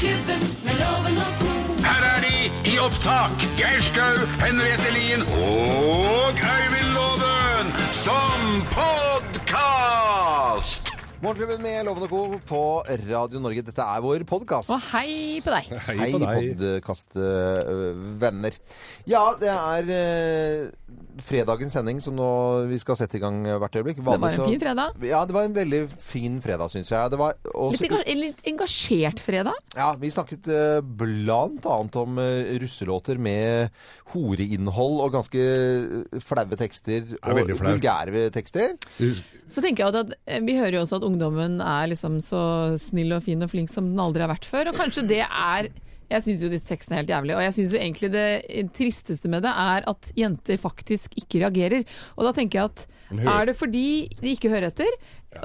Morgenklubben med loven og co. Her er de i opptak. Geir Skau, Henriette Lien og Øyvind Loven som podkast! Morgenklubben med Loven og Co. på Radio Norge. Dette er vår podkast. Og hei på deg. Hei, podkastvenner. Ja, det er eh, fredagens sending som nå vi skal sette i gang hvert øyeblikk. Det var en fin fredag. Ja, det var en veldig fin fredag, syns jeg. Det var også, Litt, enga litt engasjert fredag. ja, vi snakket uh, blant annet om uh, russelåter med horeinnhold og ganske eh, flaue tekster. er Og vulgære tekster. Så tenker jeg at Vi hører jo også at ungdommen er liksom så snill og fin og flink som den aldri har vært før. Og kanskje det er Jeg syns jo disse tekstene er helt jævlig. Og jeg syns jo egentlig det tristeste med det er at jenter faktisk ikke reagerer. Og da tenker jeg at er det fordi de ikke hører etter?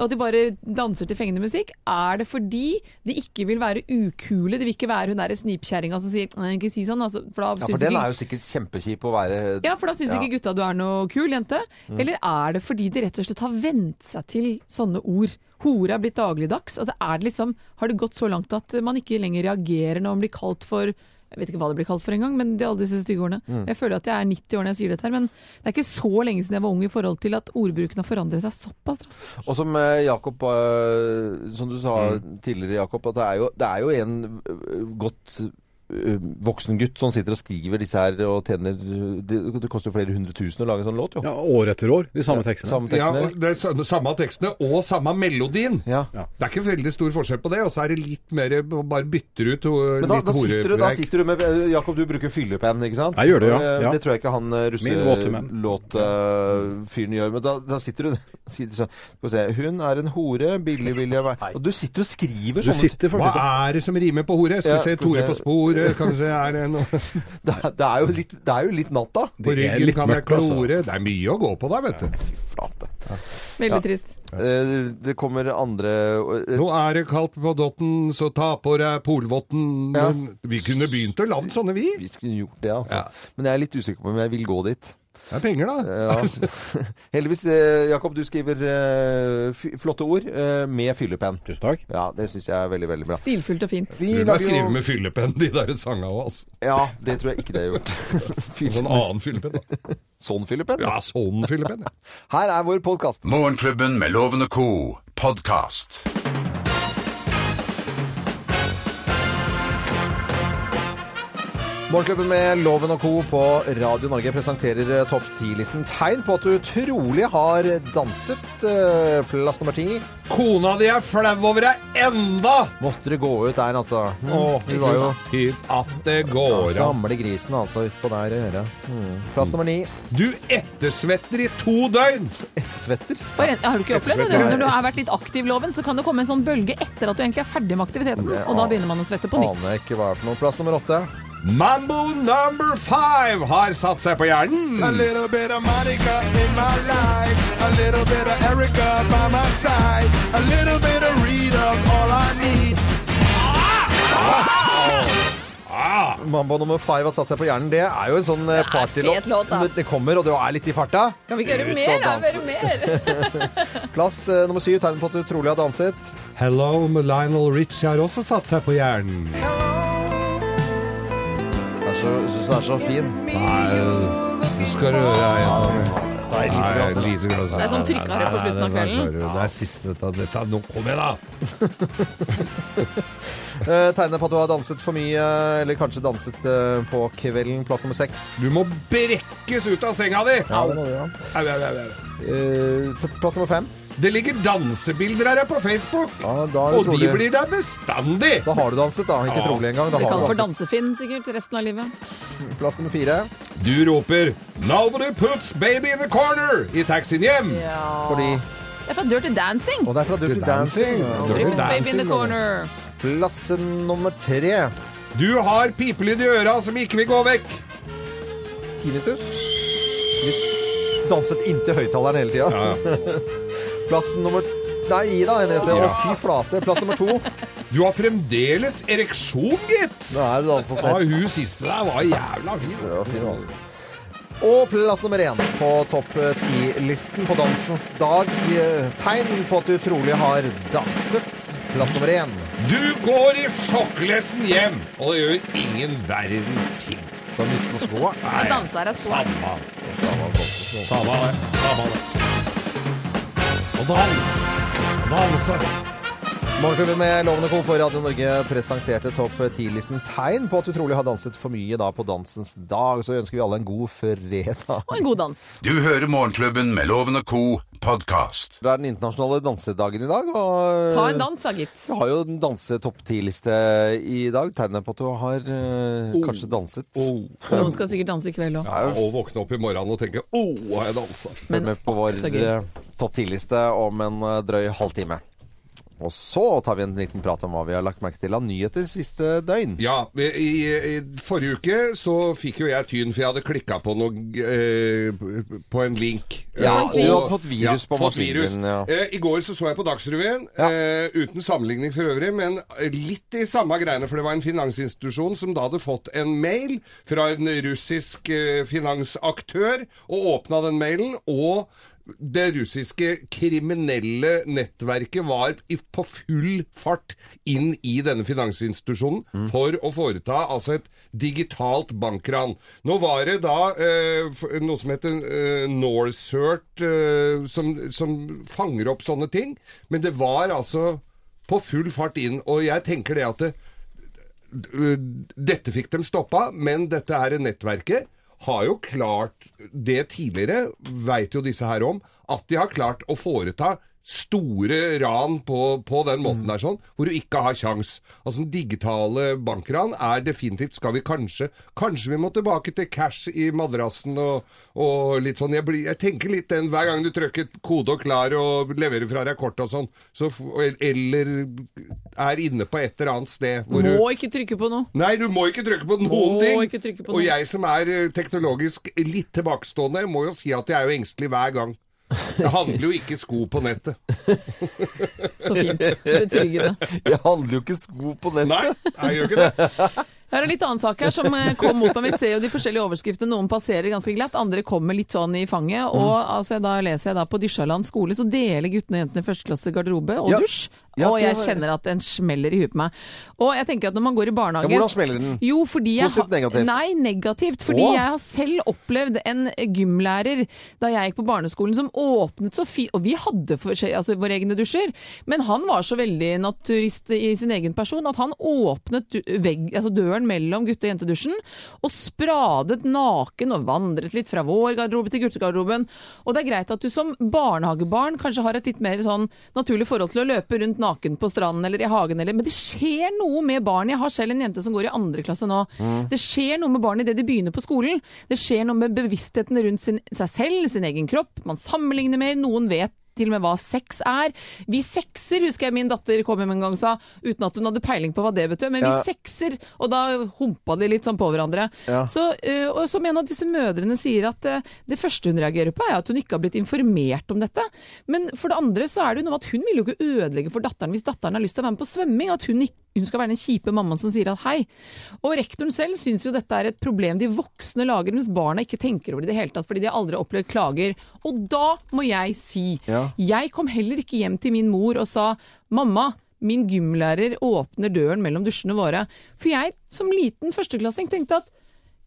Og de bare danser til fengende musikk? Er det fordi de ikke vil være ukule? De vil ikke være hun derre snipkjerringa som sier ikke si sånn, altså. For Ja, for den ikke- er jo sikkert kjempekjip å være ja, for da syns Ja. Mm. ikke gutta du er noe kul jente. Eller er det fordi de rett og slett har vent seg til sånne ord? Hore er blitt dagligdags. At det er det liksom, har det gått så langt at man ikke lenger reagerer når man blir kalt for jeg vet ikke hva det blir kalt for engang, men de alle disse stygge ordene. Mm. Jeg føler at jeg er 90 år når jeg sier dette her, men det er ikke så lenge siden jeg var ung i forhold til at ordbruken har forandret seg såpass drastisk. Og som eh, Jakob, eh, som du sa Mm. tidligere, Jakob, at det er jo, det er jo en eh, godt voksen gutt som sitter og skriver disse her og tjener Det, det koster jo flere hundre tusen å lage en sånn låt, jo. Ja, år etter år, de samme tekstene. Samme tekstene. og det er samme- tekstene og samme melodien. Ja. Det er ikke veldig stor forskjell på det, og så er det litt mer bare bytter ut Men da, litt da, sitter du, da sitter du med eh, Jakob, du bruker fyllepenn, ikke sant? Jeg gjør det, ja. Eh, Ja. Det tror jeg ikke han russelåtfyren uh, gjør. Men da, da sitter du sitter sånn Skal vi se Hun er en hore, billig vil jeg være Og du sitter og skriver sånn. Hva er det som rimer på hore? Skal vi se Tore på sporet? Kan kanskje er det noe det, er- det, er jo litt, det er jo litt natta. På Det ryggen litt kan jeg mørkt, altså. klore. Det er mye å gå på da, vet du. Fy flate. Veldig trist. Eh, Det kommer andre eh, Nå er det kaldt på dotten, så ta på deg polvotten. Ja. Vi kunne begynt å lage sånne, vi. Vi skulle gjort det, altså. Ja. Men jeg er litt usikker på om jeg vil gå dit. Det er penger, da. Ja. Heldigvis, eh, Jakob, du skriver eh, flotte ord eh, med fyllepenn. Tusen takk. Ja, det syns jeg er veldig, veldig bra. Stilfullt og fint. Vi Du må skrive med fyllepenn, de der sanga òg, altså. Ja, det tror jeg ikke det har gjort. Sånn annen fyllepenn. da. Sånn fyllepenn? Ja, sånn fyllepenn. Ja. Her er vår podkast. Morgenklubben med Loven og co. podkast. Morgenklubben med Loven og Co. på Radio Norge presenterer eh, topp 10-listen tegn på at du trolig har danset. eh, Plass nummer ti. Kona di er flau over deg enda! Måtte det gå ut der, altså. Mm, Åh, du var jo Typ at det går an. gamle grisen, altså, utpå der i øret. Mm. Plass nummer ni. Du ettersvetter i to døgn! Ettersvetter. En- Har du ikke opplevd det? Når du har vært litt aktiv, Loven, så kan det komme en sånn bølge etter at du egentlig er ferdig med aktiviteten. Det Og da begynner man å svette på nytt. Aner ikke hva det er for noe. Plass nummer åtte. Mambo number five har satt seg på hjernen. A little bit of Monica in my life. A little bit of Erica by my side. A little bit of Rita's all I need. Mambo nummer five har satt seg på hjernen. Det er jo en sånn eh, partylåt. fet låt, da. Det- Det kommer, og du er litt i farta. Kan vi ikke gjøre mer? da? Gjøre mer? Plass eh, nummer syv, tegn på at du trolig har danset. Hello med Lionel Rich har også satt seg på hjernen. Jeg synes den er så fin. Nei, Du skal røre høre. Ja, Det er litt glass, lite glass. Det er sånn trykkare på slutten av kvelden. Det er siste dette. dette nå kom igjen, da! Eh, Tegner på at du har danset for mye, eller kanskje danset eh, på kvelden. Plass nummer seks. Du må brekkes ut av senga di! Ja, det må du. Eh, t- plass nummer fem. Det ligger dansebilder her på Facebook, Ja, da, er det og de blir der bestandig! da har du danset, da. Ikke Ja. trolig engang. Da Blir har kalt du for dansefinn sikkert resten av livet. Plass nummer fire. Du roper 'Nobody puts baby in the corner' i taxien hjem. Fordi Det er fra Dirty Dancing. Og det er fra Dirty Dancing. Dancing. Dirty Dirty Baby in the corner. Plass nummer tre. Du har pipelyd i øra som ikke vil gå vekk. Tinnitus. Litt danset inntil høyttaleren hele tida. Plass nummer Nei, gi da, Henriette. Å, Ja. fy flate. Plass nummer to. Du har fremdeles ereksjon, gitt! Det er det altså Ja, hun siste der var jævla fin. Det var fin, altså. Og plass nummer én på topp ti-listen på dansens dag. Eh, Tegn på at du trolig har danset. Plass nummer én. Du går i sokkelesten hjem, og det gjør ingen verdens ting. Du har mistet skoa. Nei. danser jeg så. Samme. Samme det. Samme det. Og dan. Danse. Morgenklubben med Lovende Co. på Radio Norge presenterte topp 10-listen tegn på at du trolig har danset for mye da på dansens dag. Så ønsker vi alle en god fredag. Og en god dans. Du hører Morgenklubben med Lovende Co. podkast. Det er den internasjonale dansedagen i dag. Og Ta en dans, da, gitt. Vi har jo en dansetopp 10-liste i dag. Tegnet på at du har eh, kanskje danset. Noen skal sikkert danse i kveld òg. Ja, Og våkne opp i morgenen og tenke 'Å, har jeg dansa'? Følg med på vår eh, topp 10-liste om en eh, drøy halvtime. Og så tar vi en liten prat om hva vi har lagt merke til av nyheter siste døgn. Ja, i, i forrige uke så fikk jo jeg tyn, for jeg hadde klikka på noe eh, på en link. Ja, og, du hadde fått virus på fått maskinen virus. ja. Eh, I går så så jeg på Dagsrevyen, Ja. eh, uten sammenligning for øvrig, men litt i samme greiene, for det var en finansinstitusjon som da hadde fått en mail fra en russisk eh, finansaktør, og åpna den mailen, og det russiske kriminelle nettverket var på full fart inn i denne finansinstitusjonen Mm. for å foreta altså et digitalt bankran. Nå var det da eh, noe som heter eh, Norcert, eh, som, som fanger opp sånne ting, men det var altså på full fart inn, og jeg tenker det at det, dette fikk dem stoppa, men dette er nettverket har jo klart det tidligere, veit jo disse her om, at de har klart å foreta store ran på, på den måten der sånn, hvor du ikke har kjangs. Altså digitale bankran er definitivt Skal vi kanskje Kanskje vi må tilbake til cash i madrassen og, og litt sånn. Jeg, blir, jeg tenker litt den hver gang du trykker kode og klar og leverer fra deg kort og sånn, så, eller er inne på et eller annet sted hvor du Må ikke trykke på noe. Nei, du må ikke trykke på noen Må ting. ikke trykke på og jeg som er eh, teknologisk litt tilbakestående, må jo si at jeg er jo engstelig hver gang. Jeg handler jo ikke sko på nettet. Så fint. Betryggende. Jeg handler jo ikke sko på nettet. Nei, jeg gjør ikke det. Det er en litt annen sak her som eh, kom mot meg. Vi ser jo de forskjellige overskriftene. Noen passerer ganske glatt, andre kommer litt sånn i fanget. Mm. Og altså, da leser jeg da på Dysjaland skole, så deler guttene og jentene første klasse garderobe og Ja. dusj. Ja, og jeg kjenner at den smeller i huet på meg. Og jeg tenker at når man går i barnehage Ja, hvordan smeller den? Jo, fordi jeg Positivt, negativt? Nei, negativt. Fordi Åh. jeg har selv opplevd en gymlærer da jeg gikk på barneskolen som åpnet så fint Og vi hadde for, altså, våre egne dusjer, men han var så veldig naturist i sin egen person at han åpnet vegg, altså døren mellom gutte- og jentedusjen og spradet naken og vandret litt fra vår garderobe til guttegarderoben. Og det er greit at du som barnehagebarn kanskje har et litt mer sånn naturlig forhold til å løpe rundt naken på stranden eller i hagen, eller, men det skjer noe med barn. Jeg har selv en jente som går i andre klasse nå. Det skjer noe med barn idet de begynner på skolen. Det skjer noe med bevisstheten rundt sin, seg selv, sin egen kropp. Man sammenligner mer. Noen vet til og med hva sex er. Vi sexer, husker jeg min datter kom hjem en gang og sa, uten at hun hadde peiling på hva det betød, men Ja. vi sexer, og da humpa de litt sånn på hverandre. Ja. Så, eh, og som en av disse mødrene sier at eh, det første hun reagerer på er at hun ikke har blitt informert om dette. Men for det andre så er det jo noe med at hun vil jo ikke ødelegge for datteren hvis datteren har lyst til å være med på svømming, at hun, ikke, hun skal være den kjipe mammaen som sier at hei. Og rektoren selv syns jo dette er et problem de voksne lager, mens barna ikke tenker over det i det hele tatt, fordi de har aldri opplevd klager. Og da må jeg si, Ja. Jeg kom heller ikke hjem til min mor og sa mamma, min gymlærer åpner døren mellom dusjene våre. For jeg som liten førsteklassing tenkte at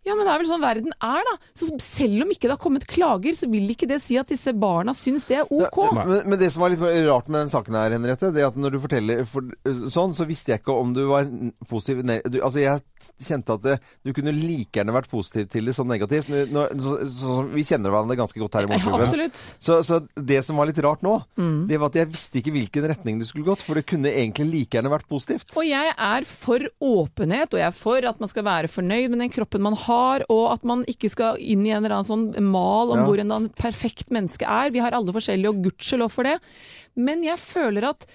ja, men det er vel sånn verden er, da. Så selv om ikke det har kommet klager, så vil ikke det si at disse barna syns det er ok. Ja, men, men det som var litt rart med den saken her, Henriette, det at når du forteller for, sånn, så visste jeg ikke om du var positiv du, Altså, jeg kjente at det, du kunne like gjerne vært positiv til det som negativt. Nå, så, så, vi kjenner hverandre ganske godt her i Ja, Morgenklubben. absolutt. Så, så det som var litt rart nå, det var at jeg visste ikke hvilken retning det skulle gått. For det kunne egentlig like gjerne vært positivt. Og jeg er for åpenhet, og jeg er for at man skal være fornøyd med den kroppen man har, og at man ikke skal inn i en eller annen sånn mal om Ja. hvor en perfekt menneske er. Vi har alle forskjellige, og gudskjelov for det. Men jeg føler at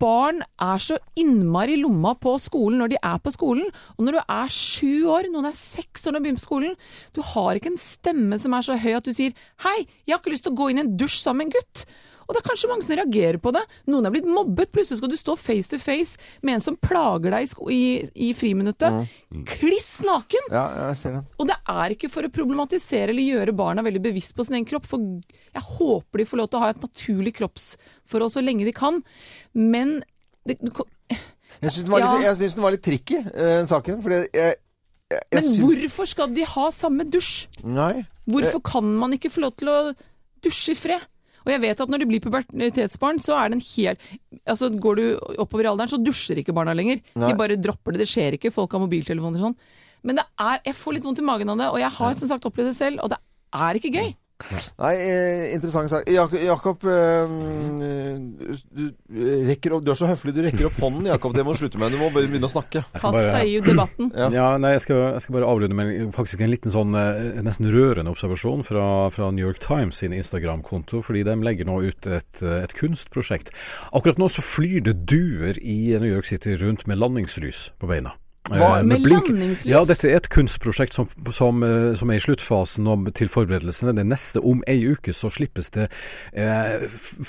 barn er så innmari i lomma på skolen når de er på skolen. Og når du er sju år, noen er seks år når du begynner på skolen, du har ikke en stemme som er så høy at du sier 'hei, jeg har ikke lyst til å gå inn i en dusj sammen med en gutt'. Og det er kanskje mange som reagerer på det. Noen er blitt mobbet. Plutselig skal du stå face to face med en som plager deg i, i, friminuttet. Kliss naken! Ja, jeg ser den. Og det er ikke for å problematisere eller gjøre barna veldig bevisst på sin egen kropp, for jeg håper de får lov til å ha et naturlig kroppsforhold så lenge de kan. Men det, du Jeg syns den, Ja. synes den var litt tricky, den saken. Fordi jeg, jeg, jeg, Men syns- hvorfor skal de ha samme dusj? Nei. Hvorfor kan man ikke få lov til å dusje i fred? Og jeg vet at når de blir pubertetsbarn, så er det en hel Altså går du oppover i alderen, så dusjer ikke barna lenger. Nei. De bare dropper det. Det skjer ikke. Folk har mobiltelefoner og sånn. Men det er Jeg får litt vondt i magen av det, og jeg har som sagt opplevd det selv, og det er ikke gøy. Nei, eh, interessant sak. Jak Jakob, eh, du, rekker opp, du er så høflig, du rekker opp hånden, Jakob. Det må du slutte med. Du må bare begynne å snakke. Kast bare, deg i debatten. Ja. ja, nei, jeg skal, jeg skal bare avrunde med faktisk en liten sånn eh, nesten rørende observasjon fra, fra New York Times sin Instagram-konto, fordi de legger nå ut et, eh, et kunstprosjekt. Akkurat nå så flyr det duer i New York City rundt med landingslys på beina. Hva? Eh, Med blink- landingslys? Ja, dette er et kunstprosjekt som, som, eh, som er i sluttfasen til forberedelsene. Det neste om ei uke så slippes det eh,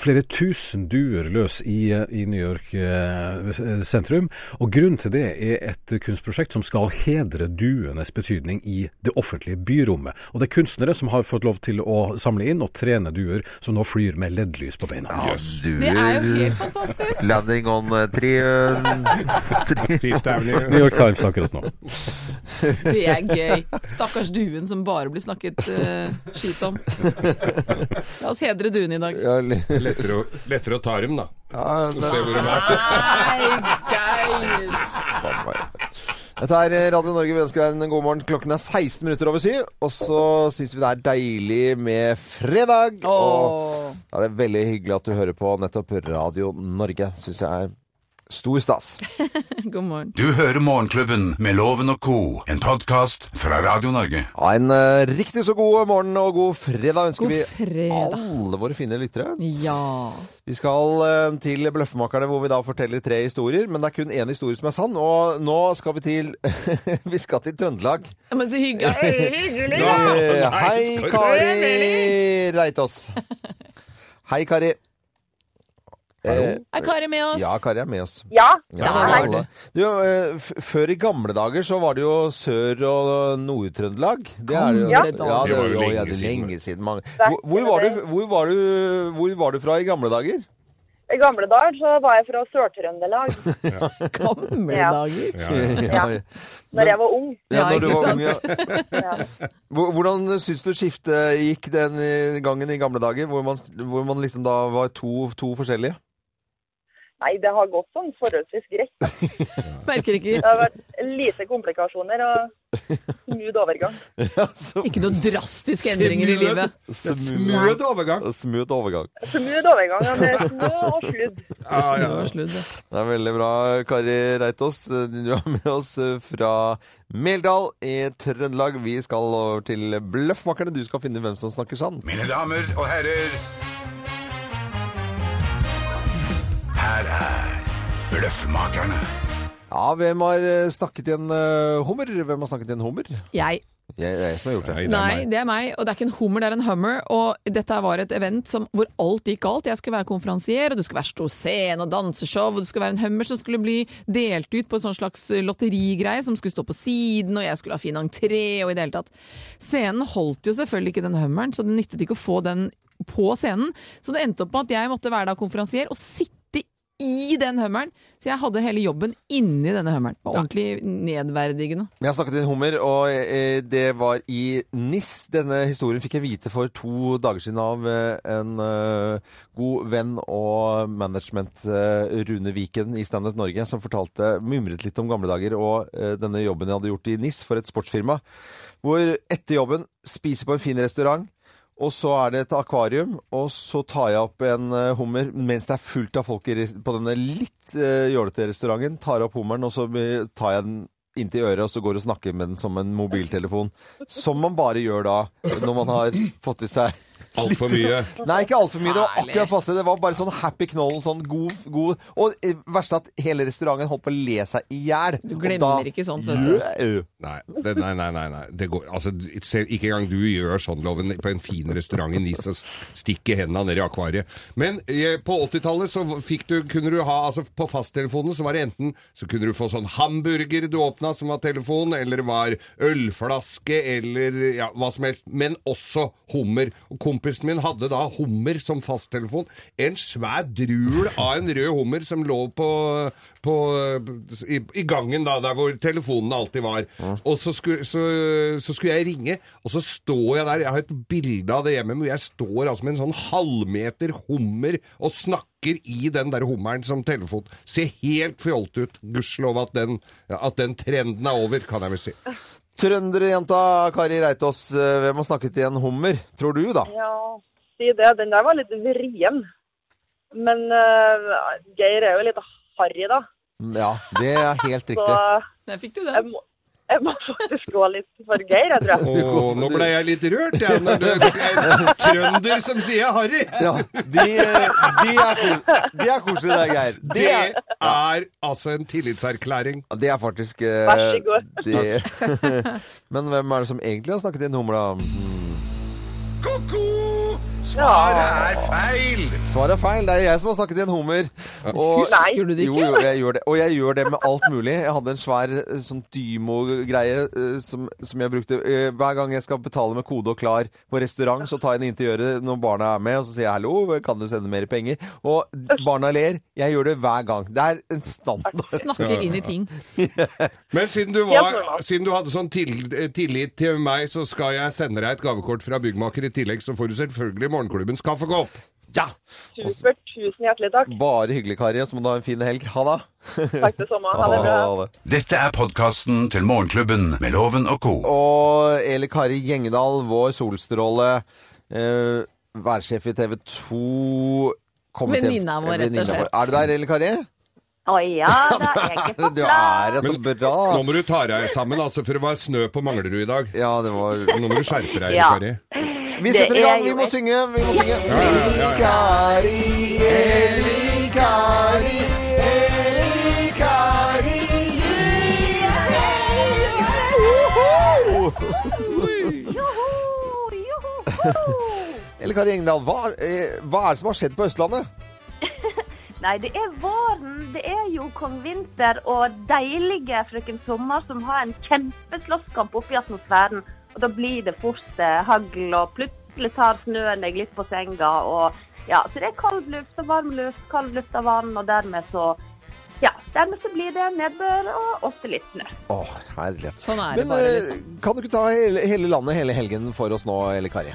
flere tusen duer løs i, eh, i New York eh, sentrum. Og grunnen til det er et kunstprosjekt som skal hedre duenes betydning i det offentlige byrommet. Og det er kunstnere som har fått lov til å samle inn og trene duer som nå flyr med LED-lys på beina. Ja, duer. Det er jo helt fantastisk. Landing on uh, tre, New York Times akkurat nå. Det er gøy. Stakkars duen som bare blir snakket uh, skit om. La oss hedre duen i dag. ja, li- Lettere, å, lettere å ta dem, da. ja, Så se hvor de er. Nei, Geir! faen. Dette er eh, Radio Norge. Vi ønsker deg en god morgen. Klokken er 16 minutter over syv. Og så syns vi det er deilig med fredag. Og da er det veldig hyggelig at du hører på nettopp Radio Norge. Syns jeg er stor stas. God morgen. Du hører Morgenklubben med Loven og co., en podkast fra Radio Norge. Ja, en uh, riktig så god morgen og god fredag ønsker God vi fredag. alle våre fine lyttere. Ja. Vi skal uh, til Bløffmakerne, hvor vi da forteller tre historier. Men det er kun én historie som er sann, og nå skal vi til Vi skal til Trøndelag. Ja, Men så hyggelig. hyggelig. Ja. Hei, Kari Reitås. Hei, Kari. Hallo? Er Kari med oss? Ja, Kari er med oss. Ja, Ja, det. Du, eh, før i gamle dager så var det jo Sør- og Nord-Trøndelag. Det er det jo. Ja. Ja, det var jo lenge ja, det siden. lenge siden. Mange. Hvor, hvor, var du, hvor, var du, hvor var du fra i gamle dager? i gamle dager så var jeg fra Sør-Trøndelag, Gamle Ja. dager. Ja, ja. Ja. når jeg var ung. Ja, når du var ung, ja. Ja. Hvordan syns du skiftet gikk den eh, gangen i gamle dager, hvor man, hvor man liksom da var to, to forskjellige? Nei, det har gått sånn forholdsvis greit. Merker ikke Det har vært lite komplikasjoner og smooth overgang. Ja, så- Ikke noen drastiske endringer i livet. Smooth overgang. Smooth overgang. Smooth overgang ja, med snø og sludd. Ja, Det Snø og sludd, ja. Det er veldig bra, Kari Reitås. Du er med oss fra Meldal i Trøndelag. Vi skal over til Bløffmakerne. Du skal finne hvem som snakker sann. Mine damer og herrer Bløffmakerne. Ja, hvem har eh, snakket i en uh, hummer? Hvem har snakket i en hummer? Jeg. Jeg, det er jeg som har gjort det. Nei, det er Nei, det er meg. Og det er ikke en hummer, det er en hummer. Og dette var et event som, hvor alt gikk galt. Jeg skulle være konferansier, og det skulle være stor scene og danseshow, og det skulle være en hummer som skulle bli delt ut på en sånn slags lotterigreie som skulle stå på siden, og jeg skulle ha fin entré og i det hele tatt. Scenen holdt jo selvfølgelig ikke den hummeren, så det nyttet ikke å få den på scenen. Så det endte opp med at jeg måtte være da konferansier og sitte i den hummeren. Så jeg hadde hele jobben inni denne hummeren. Det var Ordentlig nedverdigende. Jeg har snakket i en hummer, og eh, det var i NIS. Denne historien fikk jeg vite for to dager siden av eh, en eh, god venn og management, Rune Viken i Standup Norge, som fortalte, mumret litt om gamle dager og denne jobben jeg hadde gjort i NIS for et sportsfirma. Hvor etter jobben spiser på en fin restaurant. Og så er det et akvarium, og så tar jeg opp en eh, hummer mens det er fullt av folk på denne litt uh, jålete restauranten. Tar opp hummeren, og så tar jeg den inntil øret, og så går og snakker med den som en mobiltelefon. Som man bare gjør da, når man har fått i seg Altfor mye. Nei, ikke altfor mye. Det var akkurat passe. Det var bare sånn happy knoll. Sånn god, god Og eh, verst at hele restauranten holdt på å le seg i hjel. Du glemmer da- ikke sånt, vet du. Nei, det, nei, nei, nei, nei. Det går, altså, ikke engang du gjør sånn, Loven, på en fin restaurant i Nis og stikker hendene ned i akvariet. Men eh, på 80-tallet så fikk du, kunne du ha, altså på fasttelefonen så var det enten, så kunne du få sånn hamburger du åpna som var telefon, eller det var ølflaske, eller ja, hva som helst. Men også hummer. Og kompisen min hadde da hummer som fasttelefon. En svær drul av en rød hummer som lå på, på i, i gangen da, der hvor telefonene alltid var. Og så skulle, så, så skulle jeg ringe, og så står jeg der. Jeg har et bilde av det hjemme, hvor jeg står altså med en sånn halvmeter hummer og snakker i den der hummeren som telefon. Ser helt fjolte ut. Gudskjelov at, den- at den trenden er over, kan jeg vel si. Trønderjenta Kari Reitås, eh, hvem har snakket i en hummer? Tror du, da? Ja, si det. Den der var litt vrien. Men uh, Geir er jo litt harry, da. Ja, det er helt Så riktig. Der fikk du jeg den. må, jeg må faktisk gå litt for Geir, jeg tror jeg. Og nå ble jeg litt rørt, jeg, når det er trønder som sier Harry. Ja, de, de, er, de er koselige der, Geir. Det Det er, er altså en tillitserklæring. det er faktisk eh, Vær så god. det- Men hvem er det som egentlig har snakket inn humla? Hmm. Ko-ko! Svaret er feil! Svaret er feil. Det er jeg som har snakket i en hummer. Og, Nei. Husker du det ikke? jo, jeg gjør det. Og jeg gjør det med alt mulig. Jeg hadde en svær eh, sånn Dymo-greie eh, som, som jeg brukte eh, hver gang jeg skal betale med kode og klar på restaurant. Så tar jeg den inn til øret når barna er med, og så sier jeg hallo, kan du sende mer penger? Og barna ler. Jeg gjør det hver gang. Det er en standard. Snakker inn i ting. Men siden du, var, siden du hadde sånn tillit til meg, så skal jeg sende deg et gavekort fra byggmaker i tillegg, så får du selvfølgelig Morgenklubbens kaffekopp. Ja! Supert. Tusen hjertelig takk. Bare hyggelig, Kari. Så må du ha en fin helg. Ha det. Takk det samme. Ha det bra. Dette er podkasten til Morgenklubben med Loven og co. Og Eli Kari Gjengedal, vår solstråle, eh, værsjef i TV 2 kommet hjem- Venninna vår, rett og slett. Er du der, Eli Kari? Å ja da, jeg er på Du er det så bra. Nå må du ta deg sammen, altså, for det var snø på Manglerud i dag. Ja, det var Nå må du skjerpe deg, Ja. Kari. Vi setter i gang. Vi må synge. Vi må synge. ja, ja, ja. Kari, Eli Kari, Eli Kari. Joho, joho. Eli Kari Engdahl, hva, eh, hva er det som har skjedd på Østlandet? Nei, det er våren. Det er jo kong vinter og deilige frøken sommer som har en kjempeslåsskamp oppe i atmosfæren. Og da blir det fort eh, hagl, og plutselig tar snøen deg litt på senga. Og ja, så det er kald luft og varm luft, kald luft og vann, og dermed så ja, dermed så blir det nedbør og ofte litt snø. Åh, herlighet. Sånn er det Men bare, eh, liksom. kan du ikke ta hele, hele landet hele helgen for oss nå, Elle Kari?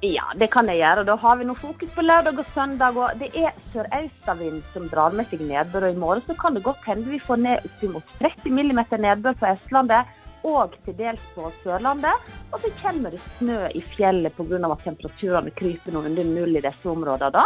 Ja, det kan jeg gjøre. Da har vi noe fokus på lørdag og søndag. og Det er sørøstavind som drar med seg nedbør. og I morgen så kan det godt hende vi får ned oppimot 30 mm nedbør på Østlandet og til dels på Sørlandet. Og så kommer det snø i fjellet pga. at temperaturene kryper noe under null i disse områdene. da.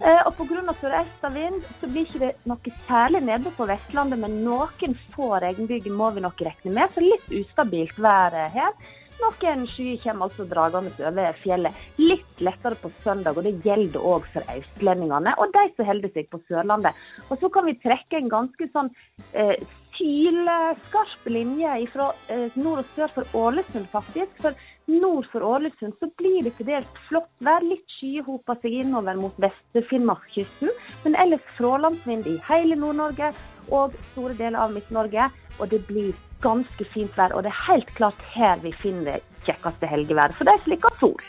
Eh, og Pga. sørøstavind så blir ikke det noe særlig nedbør på Vestlandet, men noen få regnbyger må vi nok regne med. Så litt ustabilt vær eh, her. Noen skyer kommer altså dragende over fjellet. Litt lettere på søndag, og det gjelder òg for østlendingene og de som holder seg på Sørlandet. Og så kan vi trekke en ganske sånn eh, sylskarp linje fra eh, nord og sør for Ålesund, faktisk. For nord for Ålesund så blir det til dels flott vær. Litt skyer hoper seg innover mot Vest-Finnmarkskysten. Men ellers frålandsvind i hele Nord-Norge og store deler av Midt-Norge. Og det blir ganske fint vær. Og det er helt klart her vi finner det kjekkeste helgeværet for de som liker sol.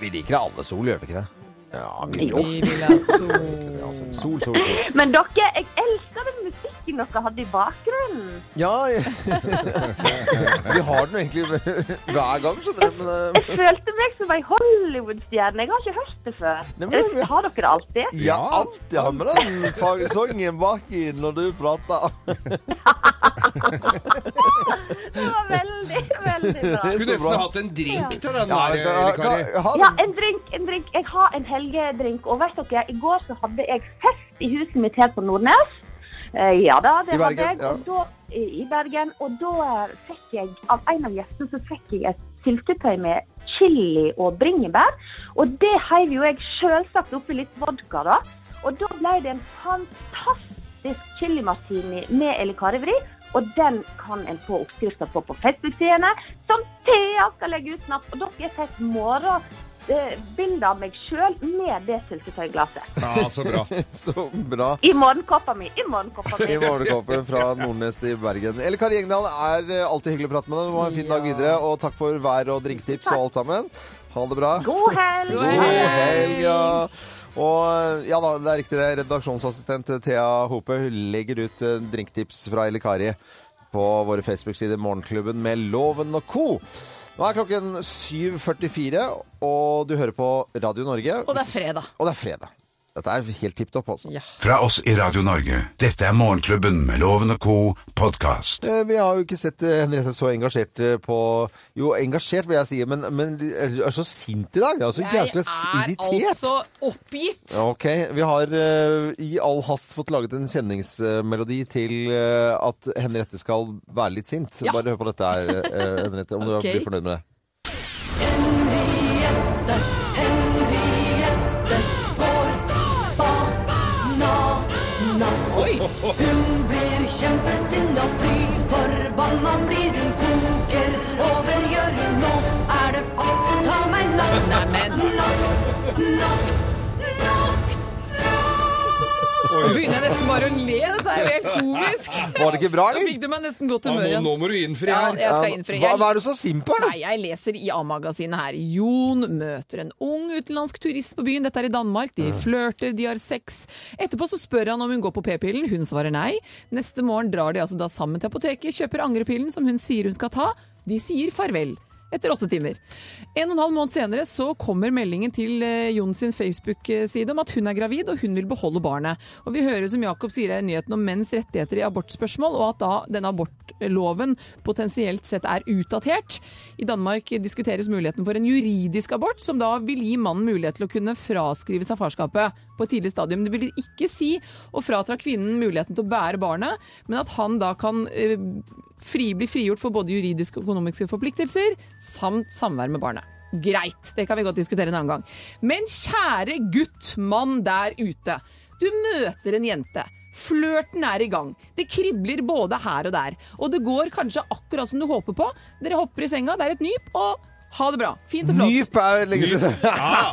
Vi liker alle sol, gjør vi ikke det? Ja, vi vil ha sol. Altså, sol, sol, sol. Men dere, jeg elsker den musikken dere hadde i bakgrunnen. Ja, vi har den jo egentlig hver gang, skjønner du. Men, eh, Jeg følte meg som ei Hollywood-stjerne. Jeg har ikke hørt det før. Nei, men- Eh, Har dere det alltid? ja, alltid har vi den sang- sangen baki når du prater. Det var veldig, veldig bra. Skulle nesten hatt en drink til den Ja, der, vi skal Eli ha, Kari. ha, ha Ja, en drink, en drink. Jeg har en helgedrink. Og vet dere, i går så hadde jeg fest i huset mitt her på Nordnes. Eh, Ja da, det var jeg. ja. I, Bergen. Og da eh, fikk jeg, av en av gjestene, så fikk jeg et syltetøy med chili og bringebær. Og det heiv jo jeg sjølsagt oppi litt vodka, da. Og da ble det en fantastisk chili martini med elikarevri. Og den kan en få oppskrifter på på Facebook-sidene, som Thea skal legge ut snart. Og da skal jeg ta et bilde av meg sjøl med det syltetøyglasset. Ja, så bra. Så bra. I morgenkåpa mi. I morgenkåpa I mi. morgenkåpen fra Nordnes i Bergen. Elle Kari Engdahl, er eh, alltid hyggelig å prate med deg. Du må ha en fin dag videre. Og takk for vær og drinktips og alt sammen. Ha det bra. God helg! God helg, ja. Og ja da, det er riktig det. Redaksjonsassistent Thea Hope hun legger ut eh, drinktips fra Elle Kari på våre Facebook-sider Morgenklubben med Loven og co. Nå er klokken 7.44, og du hører på Radio Norge. Og det er fredag. Og det er fredag. Dette er helt tipp topp, altså. Fra oss i Radio Norge. Dette er Morgenklubben med Loven og co. podkast. Eh, Vi har jo ikke sett eh, Henriette så engasjert eh, på Jo, engasjert vil jeg si, men, men du er så sint i dag. Du er så Jeg er altså oppgitt. Ok, Vi har i all hast fått laget en kjenningsmelodi til at Henriette skal være litt sint. Ja. Bare hør på dette her, Henriette, om okay. du blir fornøyd med det. Blir kjempesinna, fly Nå begynner jeg nesten bare å le. Dette er jo helt komisk. Var det ikke bra, Så fikk du meg nesten godt humør igjen. nå må du innfri Ja, her. jeg skal innfri. Hva, hva er du så sint på? Nei, jeg leser i A-magasinet her. Jon møter en ung utenlandsk turist på byen. Dette er i Danmark. De flørter, de har sex. Etterpå så spør han om hun går på p-pillen. Hun svarer nei. Neste morgen drar de altså da sammen til apoteket, kjøper angrepillen som hun sier hun skal ta. De sier farvel. Etter åtte timer. En og en halv måned senere så kommer meldingen til eh, Jon sin Facebook-side om at hun er gravid og hun vil beholde barnet. Og vi hører som Jakob sier i nyheten om menns rettigheter i abortspørsmål, og at da denne abortloven potensielt sett er utdatert. I Danmark diskuteres muligheten for en juridisk abort, som da vil gi mannen mulighet til å kunne fraskrive seg farskapet på et tidlig stadium. Det vil ikke si å fratra kvinnen muligheten til å bære barnet, men at han da kan eh, fri, bli frigjort for både juridiske og økonomiske forpliktelser, samt samvær med barnet. Greit, det kan vi godt diskutere en annen gang. Men kjære gutt, mann der ute. Du møter en jente. Flørten er i gang. Det kribler både her og der. Og det går kanskje akkurat som du håper på. Dere hopper i senga, det er et nyp, og ha det bra. Fint og flott. Nyp er lenge siden.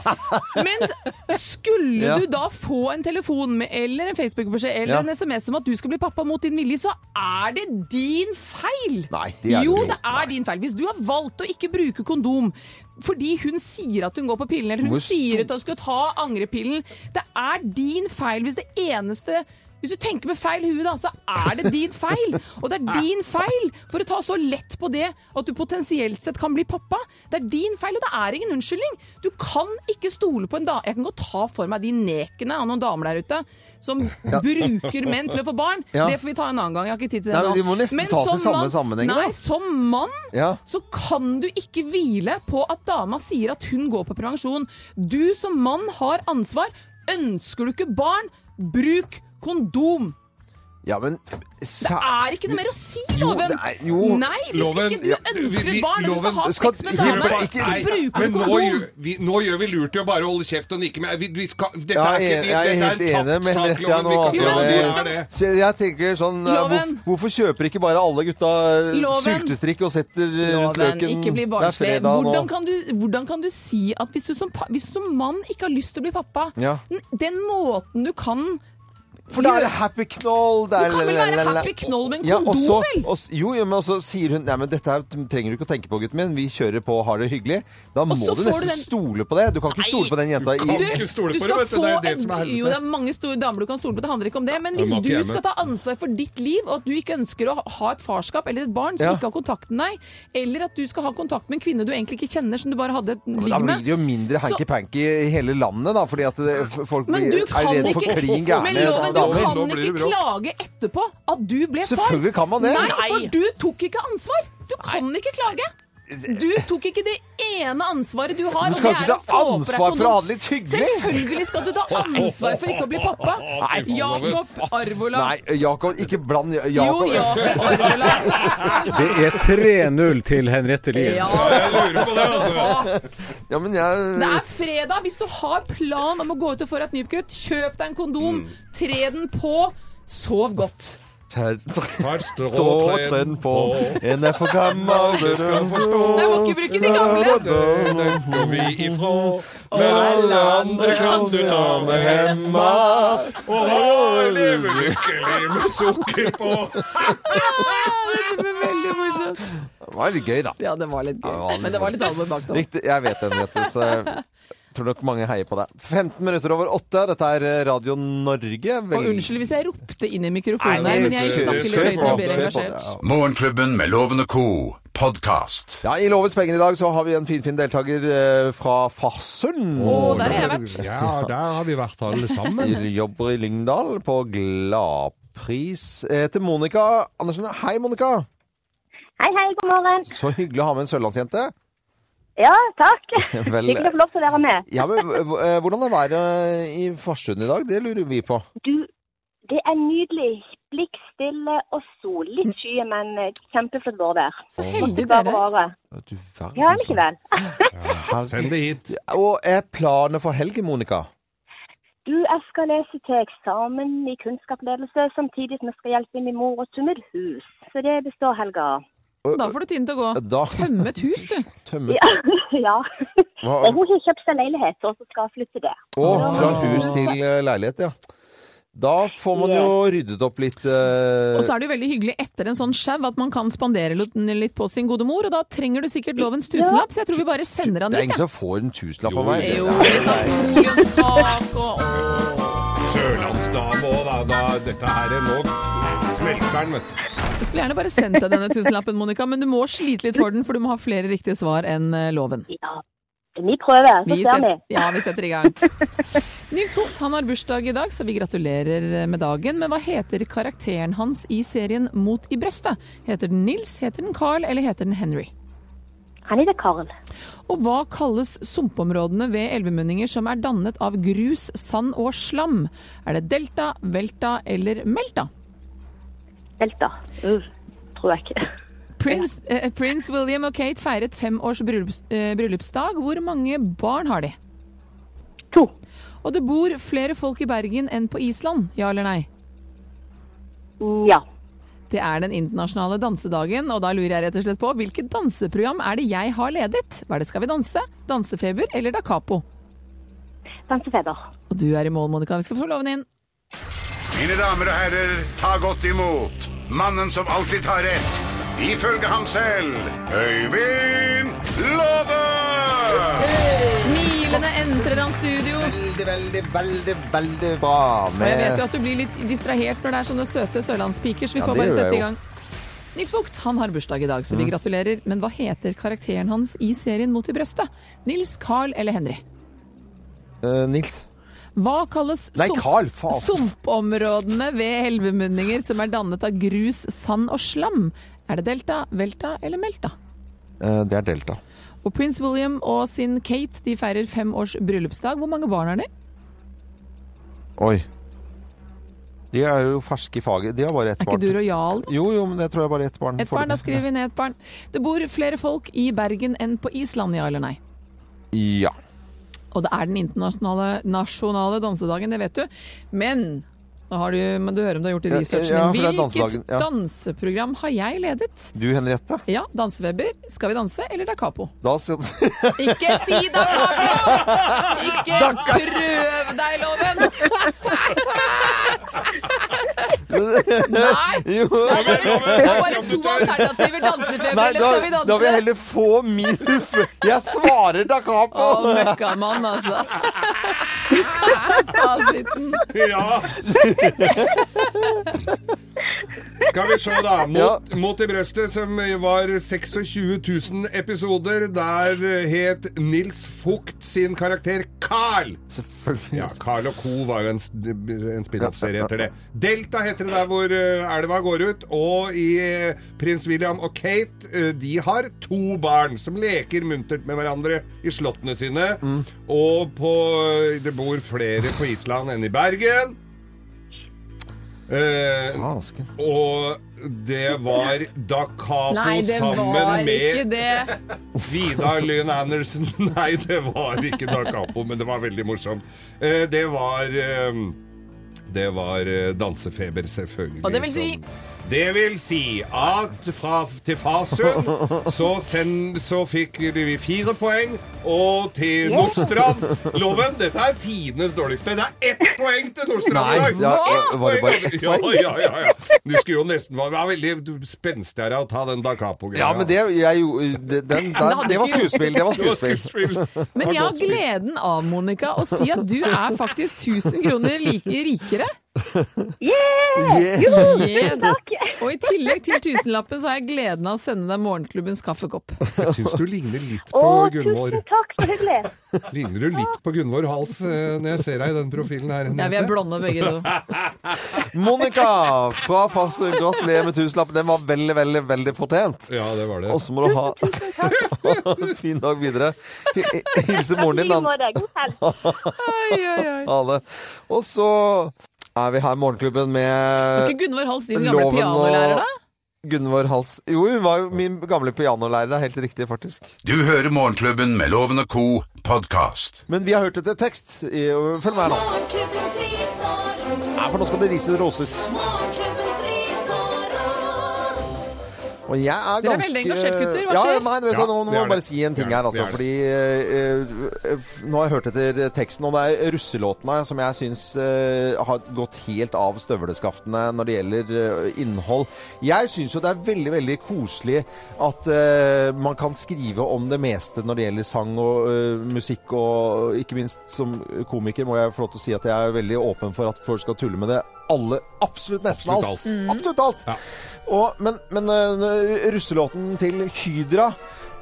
Men skulle Ja. du da få en telefon med, eller en Facebook-beskjed eller Ja. en SMS om at du skal bli pappa mot din vilje, så er det din feil! Nei, det er det jo, det er din feil. Hvis du har valgt å ikke bruke kondom fordi hun sier at hun går på pillen, eller hun Hvor sier at hun skal ta angrepillen Det er din feil hvis det eneste hvis du tenker med feil hue, da, så er det din feil. Og det er din feil for å ta så lett på det at du potensielt sett kan bli pappa. Det er din feil, og det er ingen unnskyldning. Du kan ikke stole på en dame Jeg kan godt ta for meg de nekene av noen damer der ute som bruker menn til å få barn. Ja. Det får vi ta en annen gang. Jeg har ikke tid til det Nei, nå. de må nesten ta i som samme sammenheng. Nei, som mann Ja. så kan du ikke hvile på at dama sier at hun går på prevensjon. Du som mann har ansvar. Ønsker du ikke barn, bruk kondom. Ja, men Det er ikke noe mer å si, Loven. Jo, er- jo. Nei, hvis Loven, ikke du ja, ønsker vi- et barn, og du skal ha skal- sex med dama, så bruker du kondom. gjør, vi, nå gjør vi lurt i å bare holde kjeft og nikke med. Vi, vi skal, dette Ja, er ikke, jeg er dette helt en enig med sak, Henriette nå. Altså, jeg tenker sånn eh, Loven. hvorf- Hvorfor kjøper ikke bare alle gutta sultestrikk syltestrikk og setter eh, rundt løken? ikke bli Det er barnslig. fredag nå. Hvordan kan, du, hvordan kan du si at hvis du, som, hvis du som mann ikke har lyst til å bli pappa Ja. den, den måten du kan For da er det happy knoll. Det er Du kan vel være happy knoll med en Ja, kondom, ja, også, vel? Også, jo, jo, men så sier hun Nei, men dette trenger du ikke å tenke på, gutten min. Vi kjører på og har det hyggelig. Da må du nesten du den- stole på det. Du kan ikke Nei. stole på den jenta kan i ikke stole du på skal det, vet du. få Det er det en- som er helvete. Jo, det er mange store damer du kan stole på, det handler ikke om det. Men hvis du skal ta ansvar for ditt liv, og at du ikke ønsker å ha et farskap eller et barn som Ja. ikke har kontakt med deg, eller at du skal ha kontakt med en kvinne du egentlig ikke kjenner, som du bare hadde et liv med Da blir det jo mindre hanky-panky i hele landet, da, fordi at det, folk blir, er redd for klin gærne loven, du kan ikke klage etterpå at du ble far. Selvfølgelig kan man det. Nei, for du tok ikke ansvar. Du kan ikke klage. Du tok ikke det ene ansvaret du har. Du skal ikke ta ansvar for å ha det litt hyggelig. Selvfølgelig skal du ta ansvar for ikke å bli pappa. Jakob Arvola. Nei, Jakob, ikke bland Jakob. Jo, Jakob. Jakob Arvola. Det er 3-0 til Henriette Lien. Ja. Jeg lurer på det, altså. Ja, men jeg Det er fredag. Hvis du har plan om å gå ut og få deg et nypkutt, kjøp deg en kondom. Tre den på. Sov godt. Tær- Tar strå Stråtrinn på En er for gammel Det skal forstå. Jeg må ikke bruke de gamle. Den går vi ifra. Men alle andre kan du ta med hjem mat. Og leve lykkelig med sukker på. Det ble veldig morsomt. Det var litt gøy, da. Ja, det var litt Ja, det var gøy. Men det var litt alvor bak det. Jeg vet den, vet du. Tror nok mange heier på deg. 15 minutter over åtte. Dette er Radio Norge. Og unnskyld hvis jeg ropte inn i mikrofonen Nei, her, men jeg snakker litt høyt og blir engasjert. Morgenklubben med Loven og co. podkast. Ja, I Lovens penger i dag så har vi en finfin deltaker eh, fra Farsund. Å, der har jeg vært. Ja, der har vi vært alle sammen. Vi jobber i Lyngdal på Gladpris. Jeg heter Monica Andersen. Hei, Monica. Hei, hei, god morgen. Så hyggelig å ha med en sørlandsjente. Ja, takk. Vel- Hyggelig å få lov til å være med. Ja, men h- h- Hvordan er været i Farsund i dag? Det lurer vi på. Du, det er nydelig. Blikkstille og sol. Litt skyer, men eh, kjempeflott vårvær. Så heldig dere. året. Du verden, Ja, men ikke vel. Send det hit. Og er planen for helgen, Monica? Du, jeg skal lese til eksamen i kunnskapsledelse, samtidig som jeg skal hjelpe min mor å tømme et hus. Så det består helga. Da får du tiden til å gå. Da Tømme et hus, du. tømme Ja. ja. Hva- Og hun har kjøpt seg leilighet, så hun skal flytte det. Å, fra hus til eh, leilighet, ja. Da får man jo ryddet opp litt Uh... Og så er det jo veldig hyggelig etter en sånn sjau at man kan spandere litt litt på sin gode mor, og da trenger du sikkert lovens tusenlapp, så jeg tror vi bare sender han Det er dit, ingen som får en tusenlapp Jo, av meg. Jo, og Sørlandsdame òg, da, da. Dette her er nå smelter den, vet du. Jeg skulle gjerne bare sendt deg denne tusenlappen, Monica, men du må slite litt for den, for du må ha flere riktige svar enn eh, loven. Ja. Vi prøver, så Vi ser vi. ja, vi setter i gang. Nils Vogt han har bursdag i dag, så vi gratulerer med dagen. Men hva heter karakteren hans i serien Mot i brøstet? Heter den Nils, heter den Carl eller heter den Henry? Han heter Carl. Og hva kalles sumpområdene ved elvemunninger som er dannet av grus, sand og slam? Er det delta, velta eller melta? Delta. Uh, tror jeg ikke. Prince, eh, Prince, William og Kate feiret fem års bryllups, eh, bryllupsdag. Hvor mange barn har de? To. Og det bor flere folk i Bergen enn på Island, ja eller nei? Ja. Det er den internasjonale dansedagen, og da lurer jeg rett og slett på hvilket danseprogram er det jeg har ledet? Hva er det Skal vi danse, Dansefeber eller Da Capo? Dansefeber. Og du er i mål, Monica. Vi skal få loven inn. Mine damer og herrer, ta godt imot mannen som alltid tar rett, ifølge ham selv, Øyvind Låve! Smilende entrer han studio. Veldig, veldig, veldig, veldig bra. Og jeg vet jo at du blir litt distrahert når det er sånne søte sørlandspiker, så vi Ja, får det bare gjør sette i jo. gang. Nils Vogt han har bursdag i dag, så vi Mm. gratulerer. Men hva heter karakteren hans i serien Mot i brøstet? Nils, Carl eller Henry? Eh, Nils. Hva kalles Nei, sump- sumpområdene ved elvemunninger som er dannet av grus, sand og slam? Er det delta, velta eller melta? Eh, det er Delta. Og prins William og sin Kate de feirer fem års bryllupsdag. Hvor mange barn har de? Oi. De er jo ferske i faget. De har bare ett Er barn. ikke du rojal? Jo, jo, men jeg tror jeg bare ett barn. Et barn, da skriver vi ned et barn. Det bor flere folk i Bergen enn på Island, ja eller nei? Ja. Og det er den internasjonale nasjonale dansedagen, det vet du. Men nå har du, men du hører om du har gjort Ja, researchen ja, er Hvilket ja. danseprogram har jeg ledet? Du, Henriette? Ja, Danseweber, Skal vi danse eller Da Capo? Da skal Ikke si Da Capo! Ikke prøv deg, Loven! Nei! Jo. Det er bare, det to alternativer. Dansefeber eller Skal vi danse? da vil jeg heller få minus Jeg svarer da Å, capo! møkkamann, altså. Du skal ta fasiten. Ja. Skal vi se, da. Mot, Ja. mot i brøstet, som var 26 000 episoder. Der het Nils Fugt sin karakter Carl. Selvfølgelig. Ja, Carl og Co. var jo en, en spin-off-serie etter det. Delta heter det der hvor eh, elva går ut. Og i eh, Prins William og Kate, eh, de har to barn som leker muntert med hverandre i slottene sine. Og på Det bor flere på Island enn i Bergen. Eh, og det var Da Capo Nei, det sammen var med ikke det. Vidar Lyn Andersen. Nei, det var ikke Da Capo, men det var veldig morsomt. Eh, Det var eh, Det var eh, dansefeber, selvfølgelig. Og det vil si Det vil si at fra til Farsund så, send, så fikk vi fire poeng. Og til Nordstrand Loven, dette er tidenes dårligste. Det er ett poeng til Nordstrand i dag! ja, var det bare ett poeng? Ja, ja, ja, ja. Du skulle jo nesten være veldig spenstig her å ta den da capo-greia. Ja, men det, jeg, jo- det, den, der, det var skuespill. Det var skuespill. Men jeg har gleden av, Monica, å si at du er faktisk 1000 kroner like rikere. Yeah. Yeah. Og i tillegg til tusenlappen så har jeg gleden av å sende deg morgenklubbens kaffekopp. Jeg syns du ligner litt på oh, Gunvor. tusen takk, så hyggelig. Ligner du litt på Gunvor Hals eh, når jeg ser deg i den profilen her? Ja, vi er blonde begge to. Monica fra Farsø, gratulerer med tusenlappen. Den var veldig, veldig, veldig fortjent. Ja, det var det. Og så må du ha en fin dag videre. Hi- Hilse moren din, da. Ha det. Og så er vi her i Morgenklubben Var med ikke Gunvor Hals din gamle pianolærer, da? Gunvor Hals. Jo, hun var jo min gamle pianolærer. Er helt riktig, faktisk. Du hører Morgenklubben med Loven og co. podkast. Men vi har hørt etter tekst. Følg med her nå. Nei, for nå skal det rises roses. Og jeg er Dere er veldig engasjert, gutter. Hva ja. Nei, du vet, Ja, nå, nå må jeg bare si en ting er her, altså. Fordi eh, eh, Nå har jeg hørt etter teksten, og det er russelåtene som jeg syns eh, har gått helt av støvleskaftene når det gjelder innhold. Jeg syns jo det er veldig, veldig koselig at man kan skrive om det meste når det gjelder sang og musikk, og ikke minst som komiker må jeg få lov til å si at jeg er veldig åpen for at folk skal tulle med det. Alle, absolutt nesten Absolutt alt. alt. Absolutt alt. Ja. Og, men men uh, russelåten til Hydra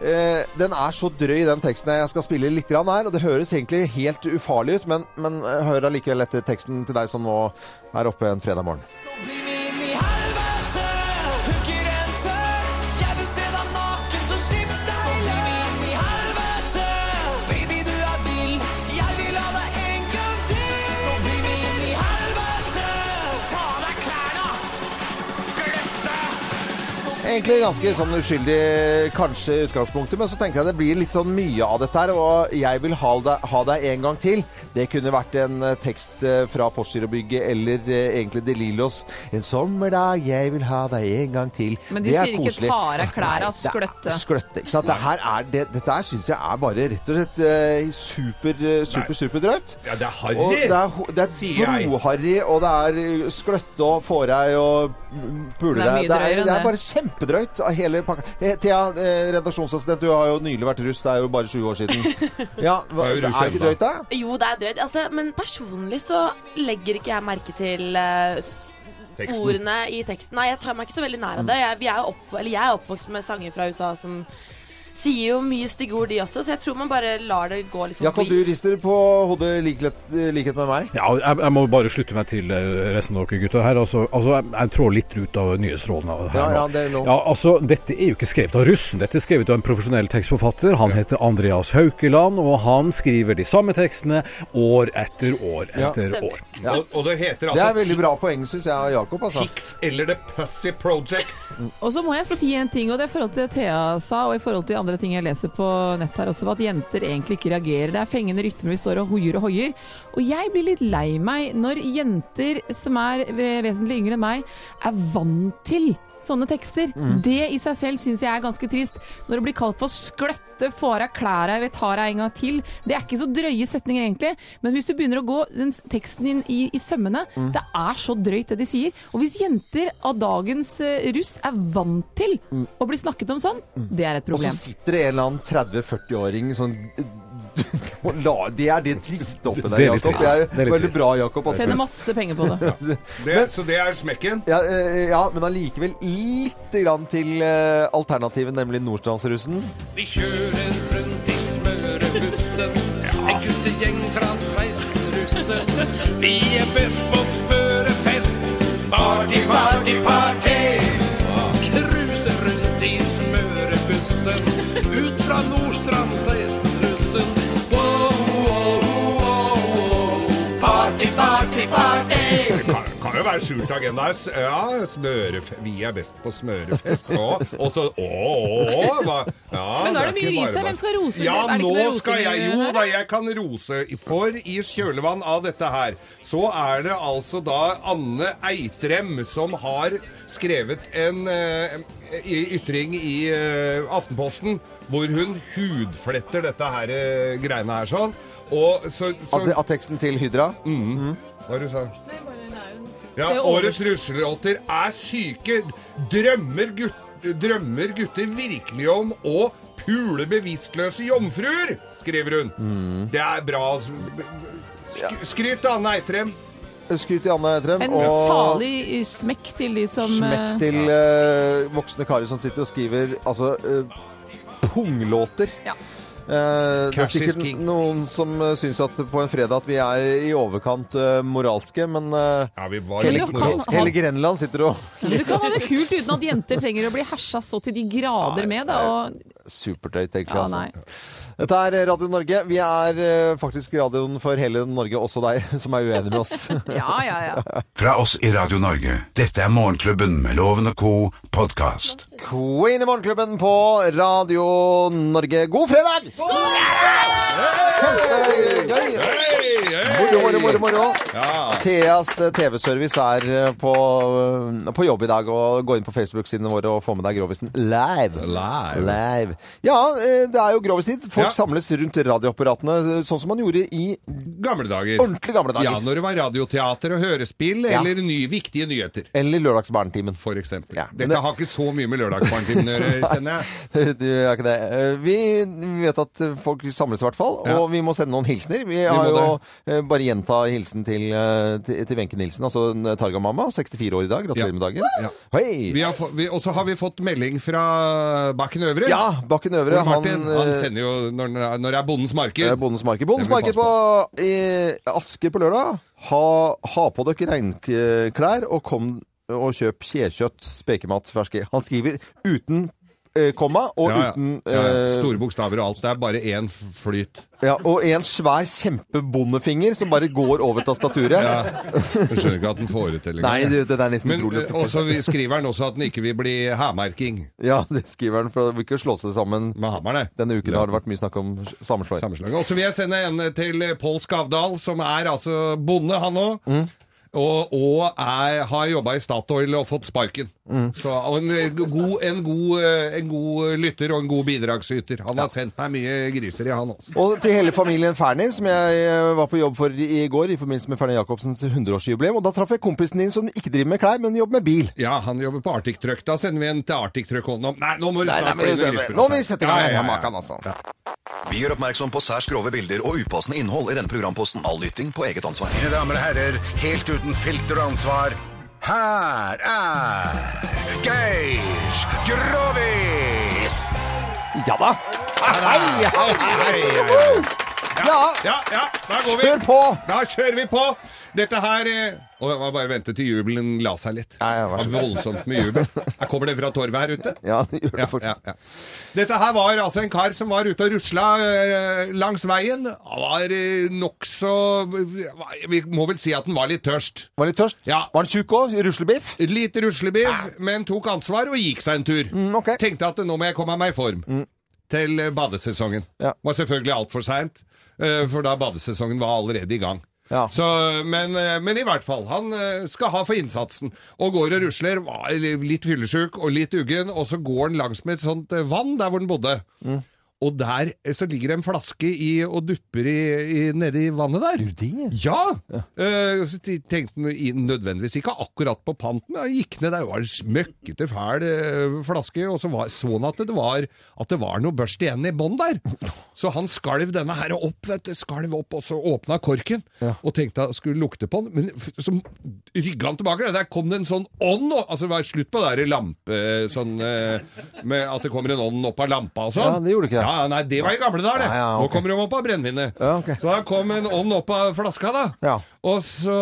eh, den er så drøy, den teksten jeg skal spille litt grann her. Og det høres egentlig helt ufarlig ut, men, men eh, hør allikevel etter teksten til deg som nå er oppe en fredag morgen. Egentlig ganske sånn uskyldig kanskje i utgangspunktet, men så tenker jeg det blir litt sånn mye av dette her, og jeg vil ha deg, ha deg en gang til. Det kunne vært en eh, tekst eh, fra Postgirobygget eller eh, egentlig De Lillos. En sommerdag, jeg vil ha deg en gang til. Men de Det er sier ikke koselig. ta av deg klærne, Nei, skløtte. Skløtte, ikke sant. Det her er, det, dette her syns jeg er bare rett og slett super, super, super, superdrøyt. Ja, det er harry. det er, det er broharry, og det er skløtte og fårei og mye deg. Det er, det er bare bare kjempedrøyt av hele pakka. Eh, Thea, eh, redaksjonsassistent, du har jo nylig vært russ. Det er jo bare sju år siden. Ja, hva, er det ikke drøyt, da? Jo, det er drøyt. Altså, men personlig så legger ikke jeg merke til eh, s- Teksten. ordene i teksten. Nei, jeg tar meg ikke så veldig nær av det. Jeg, vi er jo opp, eller jeg er oppvokst med sanger fra USA som sier jo mye stygge ord, de også, så jeg tror man bare lar det gå litt Jakob, du rister på hodet i likhet, likhet med meg. Ja, jeg, jeg må bare slutte meg til eh, resten av dere gutter her. Altså, altså jeg, jeg trår litt ut av nyhetsrådene her Ja, ja, det er lov. Ja, altså, dette er jo ikke skrevet av russen. Dette er skrevet av en profesjonell tekstforfatter. Han heter Andreas Haukeland, og han skriver de samme tekstene år etter år etter ja. år. Ja. Og, og det heter Det altså er veldig bra poeng, syns jeg, Jakob. Altså. Tix eller The Pussy Project. Og så må jeg si en ting, og det er i forhold til det Thea sa, og i forhold til andre ting jeg leser på nett her også, at jenter egentlig ikke reagerer. Det er fengende rytmer vi står og hoier og hoier. Og jeg blir litt lei meg når jenter som er vesentlig yngre enn meg, er vant til sånne tekster. Det i seg selv syns jeg er ganske trist. Når det blir kalt for skløtte, får av klæra', jeg tar ta deg en gang til. Det er ikke så drøye setninger egentlig, men hvis du begynner å gå den teksten inn i, i sømmene, det er så drøyt det de sier. Og hvis jenter av dagens eh, russ er vant til å bli snakket om sånn, det er et problem. Og så sitter det en eller annen 30-40-åring sånn la- Det er det triste oppi der, er Jakob. trist. Det er, Det er veldig trist. bra, Jakob. Tjener masse penger på det. Det, så det er smekken. Ja, eh, ja, men allikevel lite grann til eh, alternativet, nemlig Nordstrandsrussen. Vi kjører rundt i smørebussen En guttegjeng fra 16-russen Vi er best på smørefest Party, party, party Cruiser rundt i smørebussen Ut fra Nordstrand 16-russen kan, være skjult agenda. Ja, smøref... Vi er best på smørefest. Og så Å, å, å hva? Ja, Men nå er det mye ris her. Hvem skal rose? Ja, Er det nå skal jeg Jo da, jeg kan rose. For i kjølvann av dette her, så er det altså da Anne Eitrem som har skrevet en uh, ytring i uh, Aftenposten hvor hun hudfletter dette her uh, greiene her sånn. Og så, så Av, av teksten til Hydra. Hva var det du sa? Ja, årets russelåter er syke. Drømmer, gutt, drømmer gutter virkelig om å pule bevisstløse jomfruer, skriver hun. Mm. Det er bra. Sk skryt til Anne Eitrem. Skryt til Anne Eitrem. En og salig smekk til de som smekk eh, til uh, voksne karer som sitter og skriver altså uh, punglåter. Ja. Eh, det er sikkert king. noen som uh, syns at på en fredag at vi er i overkant uh, moralske, men Ja, vi var hele, kan, hele Grenland sitter og Men du kan ha det kult uten at jenter trenger å bli hersa så til de grader med. det. Og, Supertøyt, egentlig. ja, altså. Dette er Radio Norge. Vi er eh, faktisk radioen for hele Norge, også deg som er uenig med oss. Ja, ja, ja. Fra oss i Radio Norge. Dette er Morgenklubben med Loven og co. podkast. Queen i Morgenklubben på Radio Norge. God fredag! Kjempegøy! Moro, moro, moro. moro. Ja. Theas eh, TV-service er eh, på, eh, på jobb i dag. og Gå inn på Facebook-sidene våre og få med deg Grovisen live. Live. Live. Ja, det er jo Grovistid. Folk Ja. samles rundt radioapparatene, sånn som man gjorde i Gamle dager. ordentlig gamle dager. Ja, når det var radioteater og hørespill, Ja. eller ny, viktige nyheter. Eller Lørdagsbarnetimen. For eksempel. Ja, Dette det- har ikke så mye med Lørdagsbarnetimen å gjøre, kjenner jeg. Det gjør ikke det. Vi vet at folk samles i hvert fall, og vi må sende noen hilsener. Vi har jo bare gjenta hilsen til, eh, til, Wenche Nilsen, altså Targa-mamma, 64 år i dag. Gratulerer med dagen. Ja. Hei! Og så har vi fått melding fra Bakken Øvre. Ja, Bakken Øvre. Martin, han, han, eh, sender jo når, når det er Bondens marked. Eh, Bondens marked. Bondens marked på i Asker på lørdag. Ha, ha på dere regnklær og kom og kjøp kjekjøtt, spekemat, ferske. Han skriver uten eh, komma og Ja, ja. uten Ja, ja. eh, Store bokstaver og alt. Det er bare én flyt. ja, Og en svær kjempebondefinger som bare går over tastaturet. Jeg skjønner ikke at den får det til Nei, engang. det, det er nesten Men utrolig. Og så skriver han også at den ikke vil bli hærmerking Ja, det skriver han, for det vil ikke slå seg sammen. med hammerne. Denne uken Ja. har det vært mye snakk om sammenslåing. Og så vil jeg sende en til Pål Skavdal, som er altså bonde, han òg. Mm. Og, og er, har jobba i Statoil og fått sparken. Mm. Så, og en eh, god, en, god, eh, en god lytter og en god bidragsyter. Han har sendt meg mye griser i, han også. Og til hele familien Ferner, som jeg eh, var på jobb for i i går i forbindelse med Ferner Jacobsens 100-årsjubileum. Og da traff jeg kompisen din som ikke driver med klær, men jobber med bil. Ja, han jobber på Arctic Truck. Da sender vi en til Arctic Truck. Nå, nei, nå må du snakke bli noe nå må vi sette i gang Ja, ja, ja, ja. Makan, altså. Vi gjør oppmerksom på særs grove bilder og upassende innhold i denne programposten. All lytting på eget ansvar. Mine damer og herrer, helt uten filter og ansvar, her er Geir Grovis! Ja da! Hei, hei, hei. Ja, Ja, ja, da går vi. kjør på! Da kjører vi på! Dette her eh, Og jeg bare vente til jubelen la seg litt. Ja, ja, vær så voldsomt med jubel. Her kommer det fra torvet her ute. Ja, det gjør det Ja, ja, ja. Dette her var altså en kar som var ute og rusla eh, langs veien. Han var eh, nokså Vi må vel si at han var litt tørst. Var litt tørst? Ja. Var han tjukk òg? Ruslebiff? Litt ruslebiff, men tok ansvar og gikk seg en tur. Mm, okay. Tenkte at nå må jeg komme meg i form til eh, badesesongen. Ja. Var selvfølgelig altfor seint, eh, for da badesesongen var allerede i gang. Ja. Så, men, eh, men i hvert fall, han eh, skal ha for innsatsen. Og går og rusler, litt fyllesyk og litt uggen, og så går han langs med et sånt eh, vann der hvor han bodde. Og der eh, så ligger det en flaske i, og dupper i, i, nede i vannet der. Gjør det? Ja! Uh, så tenkte han nødvendigvis ikke akkurat på panten. Jeg gikk ned der, det var en smøkkete, fæl eh, flaske, og så var, så han at det var, at det var noe børst igjen i bånn der. Så han skalv denne her opp, vet du, skalv opp, og så åpna korken, og tenkte han skulle lukte på den, men så rygga han tilbake, der kom det en sånn ånd, altså det var slutt på det der lampe, sånn, uh, med at det kommer en ånd opp av lampa og sånn. Ja, det gjorde ikke det. Ja, nei, det var i gamle dager, det. Ja, ja, Nå kommer de opp av brennevinet. Ja, ok. Så da kom en ånd opp av flaska, da. Ja. Og så,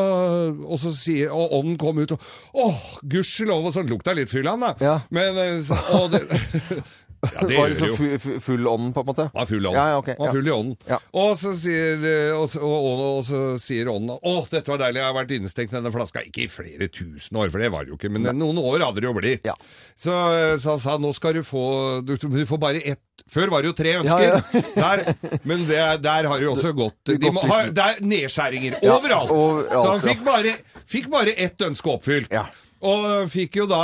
og så sier Og ånden kom ut og Åh, gudskjelov! Og så lukta litt fyll han, da. Ja. Men eh, og det, Ja, det var gjør liksom jo. fu- fu- full ånd, på en måte? Var full i ånden. Ja, ja, ok, Var full i ånden. Ja. Og så sier, eh, og, så- og, og, og så sier ånden Å, dette var deilig, jeg har vært innestengt i denne flaska. Ikke i flere tusen år, for det var det jo ikke, men noen år hadde det jo blitt. Ja. Så, eh, så han sa nå skal du få Du, du får bare ett Før var det jo tre ønsker. ja. Der, men det, er- der har det jo også gått Det- de må gått ha, litt- Det er nedskjæringer overalt. ja, Så han fikk bare, fikk bare ett ønske oppfylt. Ja. Og fikk jo da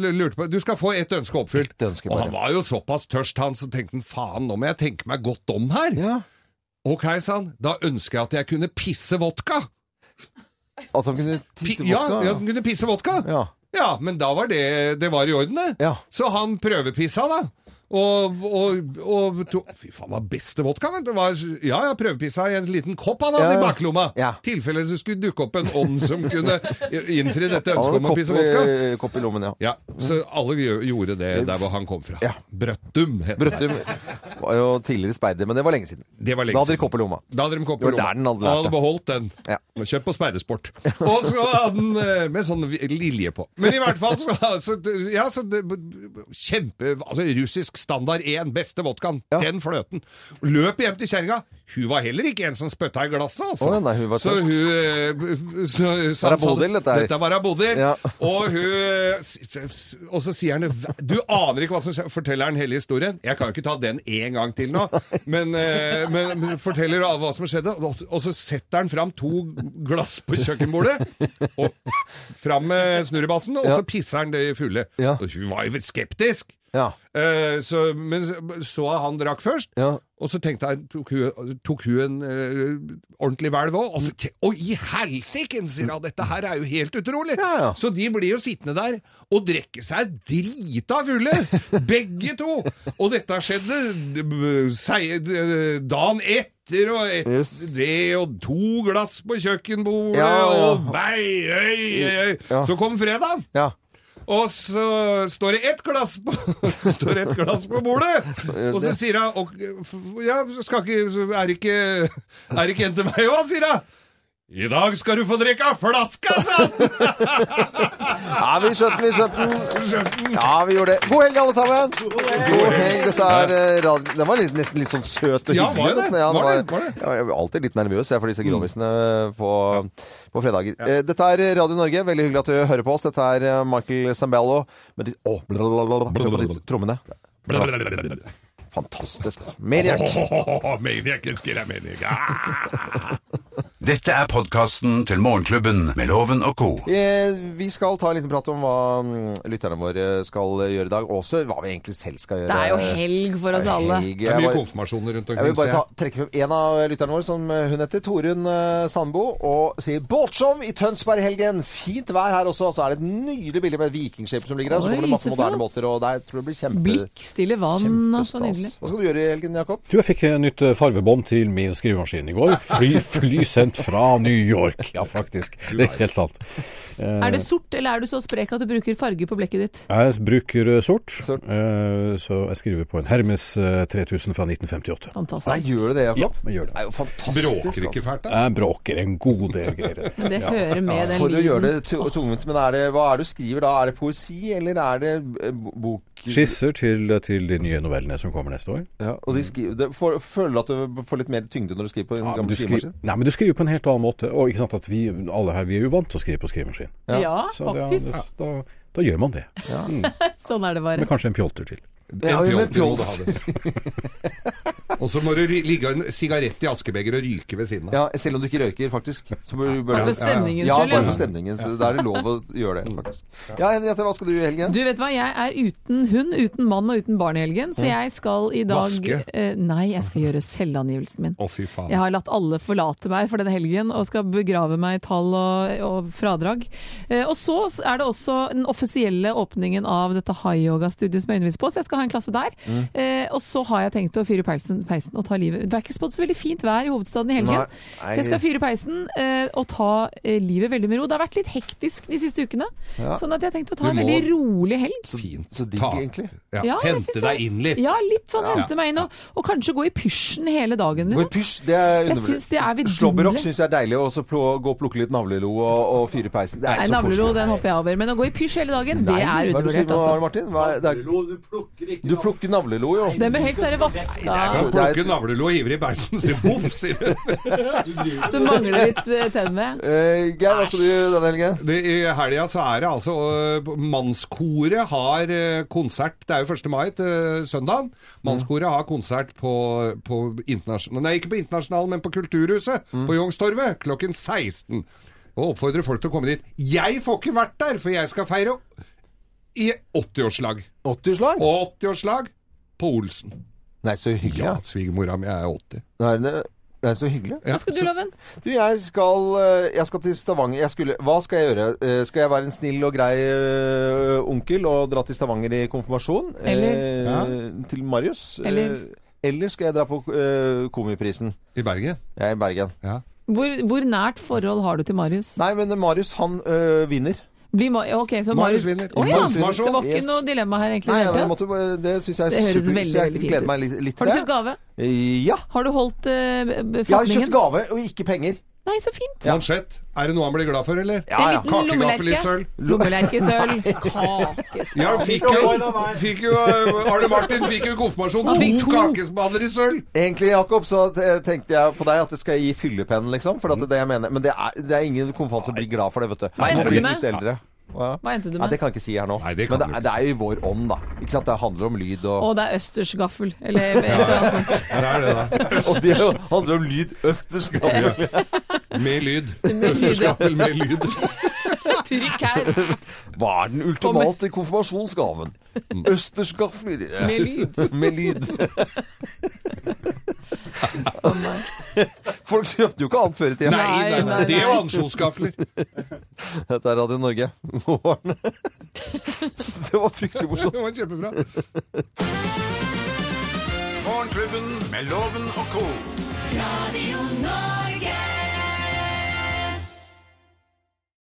lurte på Du skal få ett ønske oppfylt. Et ønske og han var jo såpass tørst, han, så tenkte han faen, nå må jeg tenke meg godt om her. Ja. Ok, sa han. Da ønsker jeg at jeg kunne pisse vodka. At han kunne tisse vodka? ja, ja, han kunne pisse vodka. Ja. Ja, men da var det, det var i orden, det. Ja. Så han prøvepissa, da. Og, og, og to, Fy faen, hva beste vodka, vet du. Var, ja, jeg prøvepissa i en liten kopp han hadde Ja, i baklomma. Ja. tilfelle det skulle dukke opp en ånd som kunne innfri dette ønsket om å pisse vodka. kopp i lommen, ja. Ja, Så alle gjorde det der hvor han kom fra. Ja. Brøttum het. Brøttum var jo tidligere speider, men det var lenge siden. Det var lenge Da hadde de kopp i lomma. Da hadde de kopp i lomma. den hadde hadde beholdt den. Ja. Kjøpt på Speidersport. Og så hadde den eh, med sånn lilje på. Men i hvert fall så, så Ja, så det, Kjempe Altså russisk standard 1, beste vodkaen. Ja. Den fløten. Løp hjem til kjerringa. Hun var heller ikke en som spytta i glasset, altså. Oh, nei, hun var så hun eh, så, så Bodil, dette her? Dette var Bodil. Ja. Og hun Og så sier han Du aner ikke hva som skjer. Forteller han hele historien. Jeg kan jo ikke ta den en gang til nå, men, eh, men, men forteller hva som skjedde. Og, så setter han fram to glass på kjøkkenbordet, og fram med snurrebassen, og så pisser han det fulle. Ja. Hun var jo skeptisk. Ja. Eh, så, men så han drakk først, Ja. og så tenkte jeg, tok hun, tok hun en eh, ordentlig hvelv òg. Og så Å, i helsike! sier hun. Dette her er jo helt utrolig! Ja. Så de blir jo sittende der og drikke seg drita fulle, begge to. Og dette skjedde dagen etter og et, Yes. det, og to glass på kjøkkenbordet, og vei øy, øy. Så kom fredag. ja. Og så står det ett glass på, står et glass på bordet! Og så sier hun Ja, skal ikke, er ikke Er ikke en til meg òg, sier hun. I dag skal du få drikke av flaska, sa! Ja, vi skjønte den, vi skjønte den. Ja, vi gjorde det. God helg, alle sammen! God helg. Dette er eh, radio... Den var litt, nesten litt sånn søt og Ja, hyggelig. var det? nesten. Ja, Var det? Var det? Ja, jeg er alltid litt nervøs jeg, for disse grovisene på, på fredager. Eh, Dette er Radio Norge. Veldig hyggelig at du hører på oss. Dette er eh, Michael Zambello med de Å, blablabla. Hør på de trommene. Fantastisk. altså. Maniac. Maniac, elsker jeg Maniac. Ah! Dette er podkasten til Morgenklubben med Loven og co. Eh, Vi skal ta en liten prat om hva mm, lytterne våre skal gjøre i dag. Også hva vi egentlig selv skal gjøre. Det er jo helg for oss alle. helg. Det er mye bare- konfirmasjoner rundt omkring. Jeg vil bare ta, trekke frem en av lytterne våre, som eh, hun heter Torunn eh, Sandbo, og sier båtshow i Tønsberg i helgen. Fint vær her også. Så er det et nydelig bilde med et vikingskip som ligger der. Så kommer det masse så moderne båter, og der tror jeg det blir kjempe, Blikkstille vann og så nydelig. Hva skal du gjøre i helgen, Jakob? Du, jeg fikk eh, nytt farvebånd til min skrivemaskin i går. Fly, flysendt fra New York. Ja, faktisk. Det er helt sant. Eh, Er det sort, eller er du så sprek at du bruker farge på blekket ditt? Jeg bruker eh, sort, Sort. eh, så jeg skriver på en Hermes eh, 3000 fra 1958. Fantastisk. Nei, gjør du det, Jakob? Ja, jeg gjør Det det. er jo fantastisk. Bråker ikke altså. fælt, da? Jeg bråker en god del greier. Men det hører med den For å gjøre lyden. det tu- tungvint. Men er det, hva er det du skriver da? Er det poesi, eller er det eh, bok... Skisser til, til de nye novellene som kommer neste år. Ja, og de skriver, det, for, føler du at du får litt mer tyngde når du skriver på en Ja, gammel skrivemaskin? nei, men du skriver på en helt annen måte. Og ikke sant at vi alle her vi er jo vant til å skrive på skrivemaskin. Ja, Så det, faktisk. det, da, da gjør man det. Mm. Sånn er det bare. Med kanskje en pjolter til. Ja, En ha det. Og så må du ligge en sigarett i askebeger og ryke ved siden av. Ja, selv om du ikke røyker, faktisk. Bare for stemningens ja, skyld, bare for stemningen. Så da er det lov å gjøre det, faktisk. Ja, Henriette, hva skal du i helgen? Du vet hva, jeg er uten hund, uten mann og uten barn i helgen, så jeg skal i dag Vaske? eh, Nei, jeg skal gjøre selvangivelsen min. Å, fy faen. Jeg har latt alle forlate meg for denne helgen og skal begrave meg i tall og, og fradrag. Eh, og så er det også den offisielle åpningen av dette high yoga-studiet som jeg underviser på, så jeg skal ha en klasse der. Eh, og så har jeg tenkt å fyre peisen, peisen og ta livet Det er ikke spådd så veldig fint vær i hovedstaden i helgen, Nei, nei. så jeg skal fyre peisen eh, og ta eh, livet veldig med ro. Det har vært litt hektisk de siste ukene, Ja. sånn at jeg har tenkt å ta en veldig rolig helg. Så Fint. Så digg, egentlig. Ja. Ja, Hente deg inn litt. Ja, litt sånn Ja. hente meg inn, og, og kanskje gå i pysjen hele dagen. Gå i Liksom. pysj, det er Jeg Slåbberok er syns jeg er deilig, og så gå og plukke litt navlelo og, og fyre peisen. Det er Nei, så navlelo, den hopper jeg over. Men å gå i pysj hele dagen, Nei, det er hva er det du sier undervurdert, nå, altså. Martin? Hva er, det er, du plukker navlelo, jo. Den blir helst være vaska. Du plukker navlelo og hiver i bæsjen, og si voff, sier du. Du mangler litt eh, tenn med. Uh, Geir, hva skal du gjøre denne helgen? Det, I helga så er det altså uh, Mannskoret har uh, konsert Det er jo 1. mai til søndag. Mannskoret har konsert på, på internasjonal Nei, ikke på internasjonal, men på Kulturhuset på Youngstorget klokken 16. Og oppfordrer folk til å komme dit. Jeg får ikke vært der, for jeg skal feire i 80-årslag. 80-årslag? 80-årslag på Olsen. Nei, så hyggelig. Ja, Ja. svigermora mi er 80. Nei, det, det er så hyggelig. Hva skal du, Loven? Du, jeg skal, eh, jeg skal til Stavanger. Jeg skulle, hva skal jeg gjøre? Eh, Skal jeg være en snill og grei eh, onkel og dra til Stavanger i konfirmasjon? Eller- Eh, Til Marius? Eller- eller skal jeg dra på eh, Komiprisen? I Bergen. Er i Bergen. Ja. Hvor, hvor nært forhold har du til Marius? Nei, men Marius, han øh, vinner. Blir Ma ok, så Marius vinner. Å ja, det var ikke Yes. noe dilemma her, egentlig. Nei, jeg måtte, bare- det syns jeg er Det høres super, veldig, så jeg veldig fint gleder ut. meg litt, litt Har til du det. kjøpt gave? Ja. Har du holdt uh, Jeg har kjøpt gave, og ikke penger. Nei, så fint. Mansjett. Er det noe han blir glad for, eller? Ja, ja. Kakegaffel i sølv. Lommelerkesølv. Ja, fikk jo, fikk jo uh, Arne Martin fikk jo konfirmasjon to to. kakespanner i sølv. Egentlig, Jakob, så tenkte jeg på deg at jeg skal gi fyllepenn, liksom. For at det er det jeg mener. Men det er, det er ingen konfirmant som blir glad for det, vet du. Nei, nå Man blir du litt eldre. Hva? Hva endte du Nei, med? det kan jeg ikke si her nå. Nei, det Men det, er- ikke det er jo i vår ånd, da. Ikke sant? Det handler om lyd og Og det er østers gaffel. Eller et eller annet sånt. Er det, da. Og det handler om lyd. Østers gaffel. Lyd. Med lyd, Østers gaffel med lyd. Trykk her. Hva er den ultimate konfirmasjonsgaven? Østers gafler. Med lyd. Med lyd. Folk kjøpte jo ikke annet før i tida. Nei, nei. nei, Det er jo ansjonsgafler. Dette er Radio Norge. Det var fryktelig morsomt. Det var kjempebra. Morgenklubben med Loven og co. Radio Norge.